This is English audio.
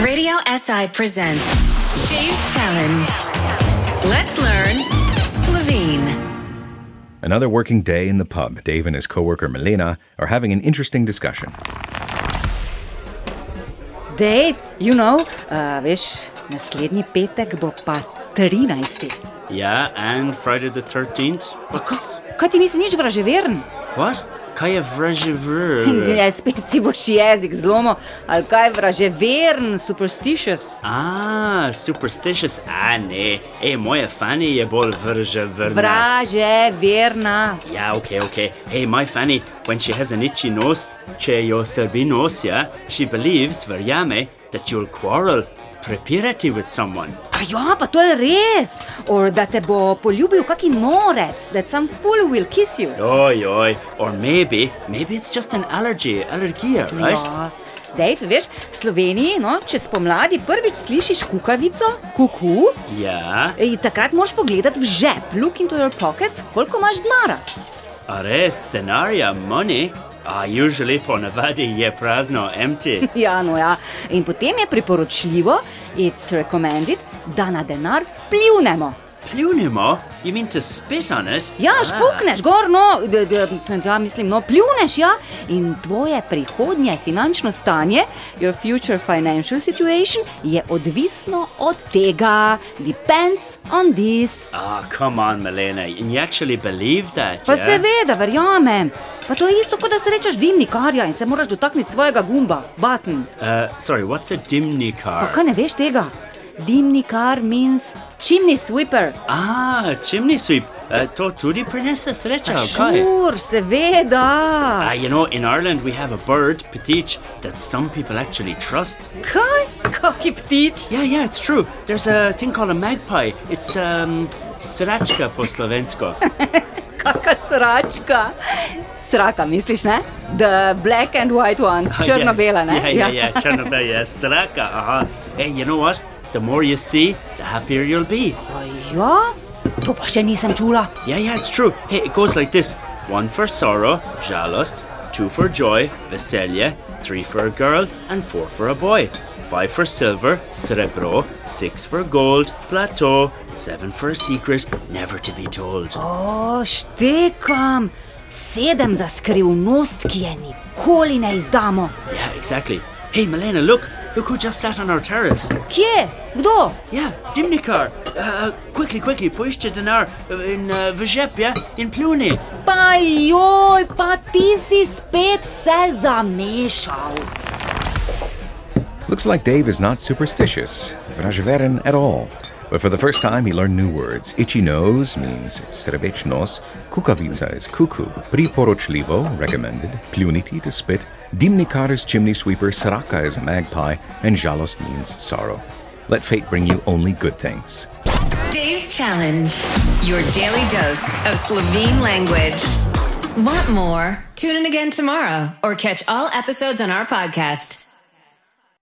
Radio SI presents Dave's Challenge. Let's learn Slovene. Another working day in the pub. Dave and his coworker Milena are having an interesting discussion. Dave, you know, uh, veš, naslednji petek bo pa 13. Yeah, and Friday the 13th? What's. Kaj ti nisi nič vraževeren? What? Kaj je vražever? Ja, spet si boš jezik zlomil, ali kaj vraževeren, superstitious. Ah, superstitious. Ah, ne. Ej, moja Fanny je bolj vraževerna. Vraževerna. Yeah, okay, okay. Hey, my Fanny, when she has an itchy nose, če jo srbi nos, yeah, she believes, verjame, that you'll quarrel, prepirati with someone. A ja, pa to je res. Or da te bo poljubil kaki norec, that some fool will kiss you. Oj, oj. Or maybe, maybe it's just an allergy, allergija, right? Ja. Dave, veš, v Sloveniji, no, če spomladi prvič slišiš kukavico, kuku, Ja, ej, takrat moraš pogledati v žep, look into your pocket, koliko imaš denara. a res, denarja, money. Ah, usually po navadi je prazno, empty. Ja, no ja. In potem je priporočljivo, it's recommended, da na denar pljunemo. Pljunimo? You mean to spit on it? Ja, špukneš gor, no, ja, mislim, no, pljuneš, ja. In tvoje prihodnje finančno stanje, your future financial situation, je odvisno od tega. Depends on this. Ah, come on, Milena. And you actually believe that? Pa yeah? seveda, verjamem. Pa to je isto, kot da srečaš dimnikarja in se moraš dotakniti svojega gumba, button. Uh, sorry, what's a Pa dimnikar? kaj ne veš tega? Dimnikar means chimney sweeper. Ah, chimney sweep. Uh, to tudi prinese sreča, kaj? Šur, seveda. Ah, you know, in Ireland we have a bird, petič, that some people actually trust. Kaj? Kaki ptič? Yeah, yeah, it's true. There's a thing called a magpie. It's um, sračka po slovensko. Kaka sračka. Sraka, misliš, ne? The black and white one, črno-bela, ne? Yeah, yeah, yeah, črno-bela, yeah, sraka. Aha. Hey, you know what? The more you see, the happier you'll be. A to pa še nisem čula. Yeah, yeah, it's true. Hey, it goes like this one for sorrow, žalost, two for joy, veselje, three for a girl, and four for a boy. Five for silver, srebro, six for gold, zlato, seven for a secret, never to be told. Oh, o, štekam. Sedem za skrivnost, ki je nikoli ne izdamo. Yeah, exactly. Hey, Milena, look, look who just sat on our terrace. Kje? Kdo? Yeah, Dimnikar. Uh, quickly, quickly, poišče denar uh, in uh, v žep, yeah, in pljuni. Pa joj, pa ti si spet vse zamešal. Looks like Dave is not superstitious, vraževeren at all. But for the first time, he learned new words. Itchy nose means srevechnos, kukavica is cuckoo, priporočljivo, recommended, pljuniti to spit, dimnikar is chimney sweeper, sraka is a magpie, and žalost means sorrow. Let fate bring you only good things. Dave's Challenge. Your daily dose of Slovene language. Want more? Tune in again tomorrow or catch all episodes on our podcast.